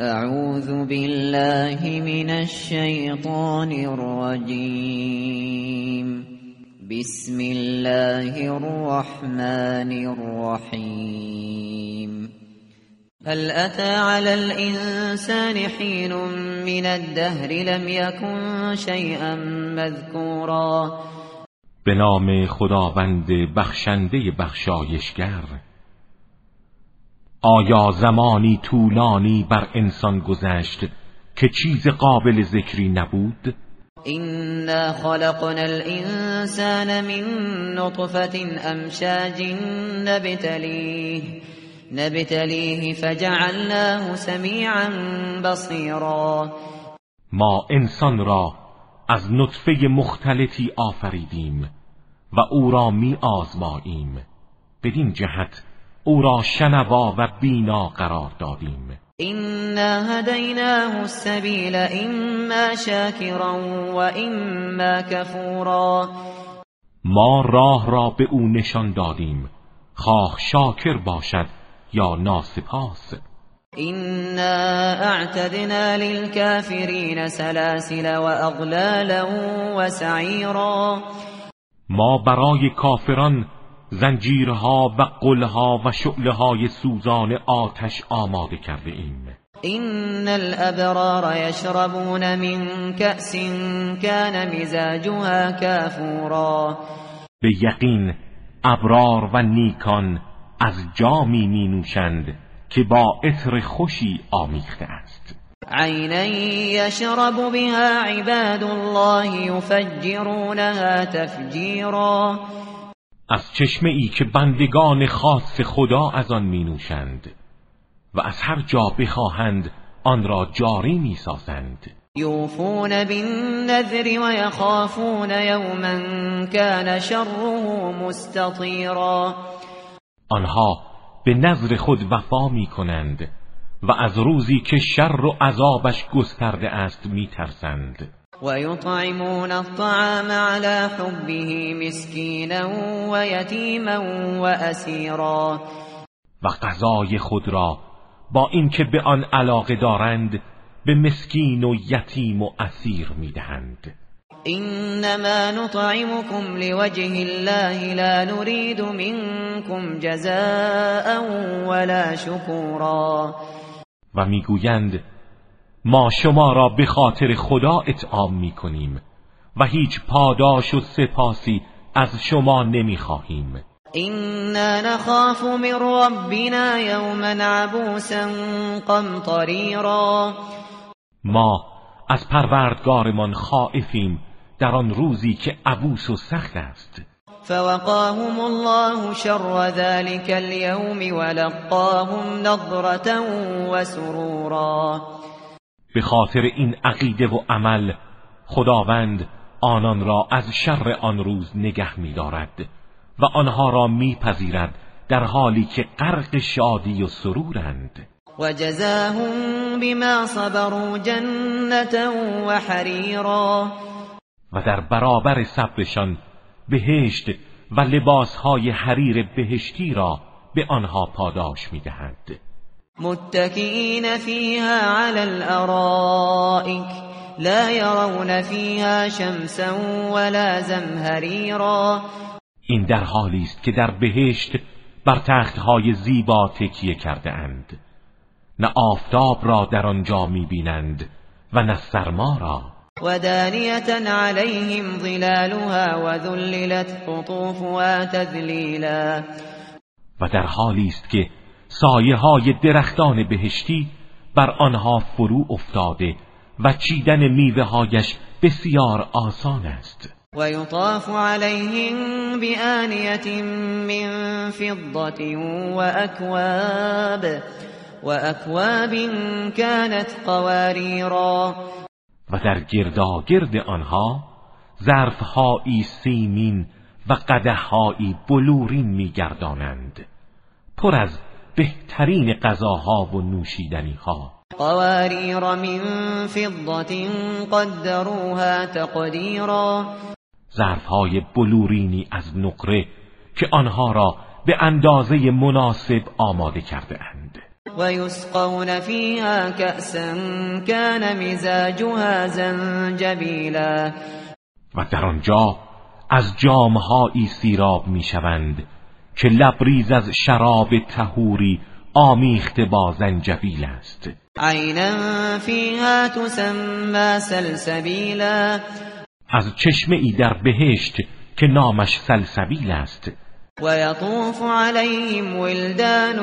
اعوذ بالله من الشیطان الرجیم بسم الله الرحمن الرحیم هل اتى على الانسان حين من الدهر لم يكن شيئا مذكورا؟ به نام خداوند بخشنده بخشایشگر آیا زمانی طولانی بر انسان گذشت که چیز قابل ذکری نبود؟ إنا خلقنا الانسان من نطفة امشاج نبتليه نبتليه فجعلناه سمیعا بصیرا ما انسان را از نطفه مختلطی آفریدیم و او را می آزماییم بدین جهت او را شنوا و بینا قرار دادیم. إنا هديناه السبيل إما شاكرا وإما كفورا. ما راه را به او نشان دادیم. خواه شاکر باشد یا ناسپاس. إنا اعتدنا للكافرين سلاسل وأغلالا وسعيرا. ما برای کافران زنجیرها و قلها و شعلهای سوزان آتش آماده کرده ایم. إن الأبرار يشربون من كأس كان مزاجها كافورا. به یقین ابرار و نیکان از جامی می نوشند که با عطر خوشی آمیخته است. عینا یشرب بها عباد الله یفجرونها تفجیرا. از چشمه ای که بندگان خاص خدا از آن می نوشند و از هر جا بخواهند آن را جاری می سازند. یوفون بالنذر و یخافون یوما کان شره مستطیرا. آنها به نظر خود وفا می کنند و از روزی که شر و عذابش گسترده است می ترسند. ويطعمون الطعام على حبه مسكينا ويتيما واسيرا و غذای خود را با اینکه به آن علاقه دارند به مسکین و یتیم و اسیر می‌دهند. انما نطعمكم لوجه الله لا نريد منكم جزاء ولا شكورا. و می‌گویند ما شما را به خاطر خدا اطعام می کنیم و هیچ پاداش و سپاسی از شما نمی خواهیم اینا نخاف من ربنا یوما عبوسا قمطریرا ما از پروردگارمان خائفیم در آن روزی که عبوس و سخت است. فوقاهم الله شر ذلك اليوم ولقاهم نظرة وسرورا. به خاطر این عقیده و عمل خداوند آنان را از شر آن روز نگه می‌دارد و آنها را میپذیرد در حالی که غرق شادی و سرورند. و جزاهم بما صبروا جنتا و حریرا و در برابر صبرشان بهشت و لباسهای حریر بهشتی را به آنها پاداش می‌دهند متكئين فيها على الارائك لا يرون فيها شمسا ولا زمهريرا. این در حالی است که در بهشت بر تختهای زیبا تکیه کرده اند نه آفتاب را در آنجا می‌بینند و نه سرما را. و دانیتا علیهم ظلالها و ذللت قطوفها تذلیلا. و در حالی است که سایه های درختان بهشتی بر آنها فرو افتاده و چیدن میوه هایش بسیار آسان است. و یطاف علیهم بآنیت من فضة و اکواب و اکواب كانت قواریرا و در گرداگرد آنها ظرفهایی سیمین و قدههایی بلورین میگردانند. پر از بهترین غذاها و نوشیدنی ها. قواریر من فضة قدروها تقدیرا. ظرف های بلورینی از نقره که آنها را به اندازه مناسب آماده کرده اند. ويسقون فيها كأسا كان مزاجها زنجبیلا. و در آنجا از جامهایی سیراب می‌شوند که لبریز از شراب تهوری آمیخته با زنجبیل است. عینا فیها تسمى سلسبیلا. از چشمه ای در بهشت که نامش سلسبیل است. و یطوف علیهم ولدان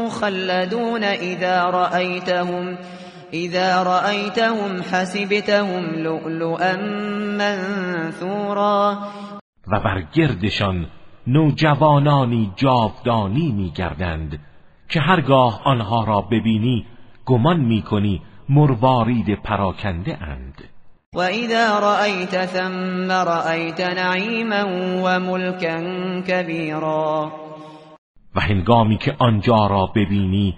مخلدون اذا رأیتهم اذا رأیتهم حسبتهم لؤلؤا منثورا. و بر گردشان نوجوانانی جاودانی میگردند که هرگاه آنها را ببینی گمان می‌کنی مروارید پراکنده اند. و اذا رأیت ثم رأیت نعیما و ملکا کبیرا و هنگامی که آنجا را ببینی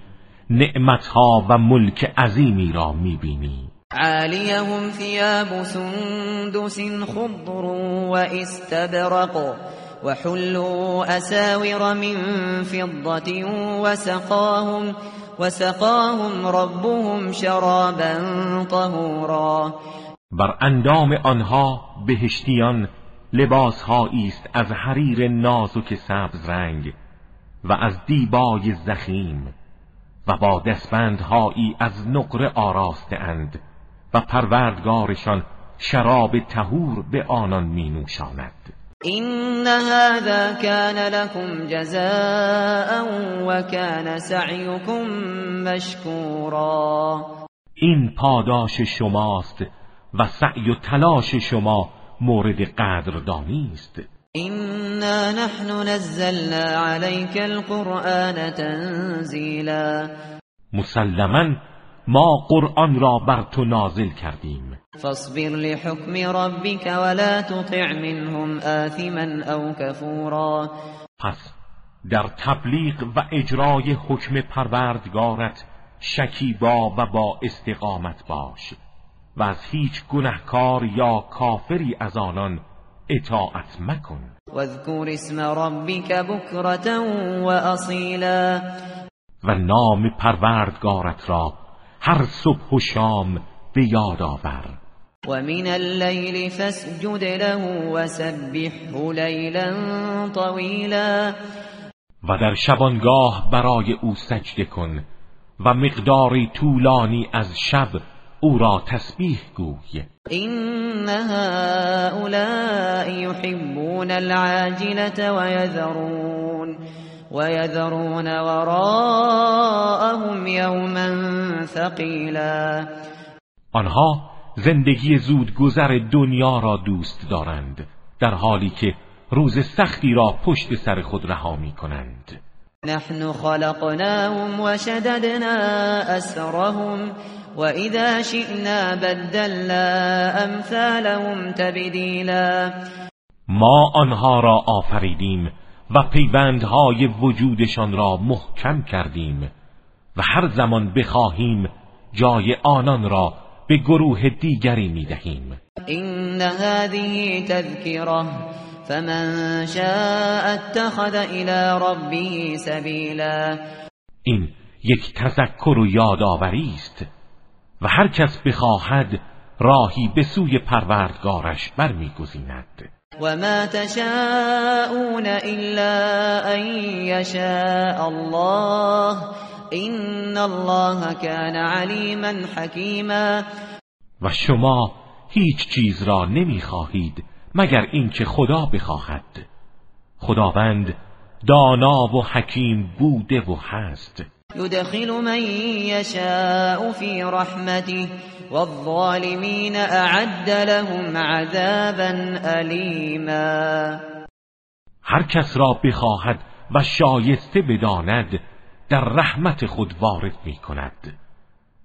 نعمتها و ملک عظیمی را می‌بینی. عالیهم ثیاب سندس خضر و استبرق وحلوا أساور من فضة وسقاهم, وسقاهم ربهم شرابا طهورا. بر اندام آنها بهشتیان لباسهایی است از حریر نازک سبز رنگ و از دیبای زخیم و با دستبندهایی از نقره آراسته اند و پروردگارشان شراب تهور به آنان می نوشاند. این هذا كان لكم جزاء وكان سعيكم مشكورا. این پاداش شماست و سعی و تلاش شما مورد قدردانی است. إنا نحن نزلنا عليك القرآن تنزیلا مسلما ما قرآن را بر تو نازل کردیم. فاصبر لحكم ربك ولا تطع منهم آثما او كفورا. پس در تبلیغ و اجرای حکم پروردگارت شکیبا و با استقامت باش و از هیچ گنهکار یا کافری از آنان اطاعت مکن. واذكر اسم ربك بكرة و و نام پروردگارت را هر صبح و شام به یاد آور. ومن الليل فاسجد له وسبحه ليلا طويلا. و در شبانگاه برای او سجده کن و مقداری طولانی از شب او را تسبیح گوی. این هؤلاء يحبون العاجلة ويذرون ويذرون وراءهم يوما ثقيلا. آنها زندگی زود گذر دنیا را دوست دارند در حالی که روز سختی را پشت سر خود رها می کنند نحن خلقناهم وشددنا أسرهم وإذا شئنا بدلنا امثالهم تبدیلا ما آنها را آفریدیم و پیوندهای وجودشان را محکم کردیم و هر زمان بخواهیم جای آنان را به گروه دیگری می‌دهیم. این هذه تذکره فمن شاء اتخذ الى ربه سبیلا این یک تذکر و یادآوری است و هر کس بخواهد راهی به سوی پروردگارش برمیگزیند. و ما تشاءون الا ان یشاء الله. این الله كان علیما حکیما و شما هیچ چیز را نمی‌خواهید مگر اینکه خدا بخواهد. خداوند دانا و حکیم بوده و هست. يدخل من يشاء في رحمته والظالمين اعد لهم عذابا الیما. هر کس را بخواهد و شایسته بداند در رحمت خود وارد می کند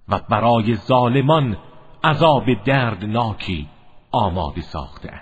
و برای ظالمان عذاب دردناکی آماده ساخته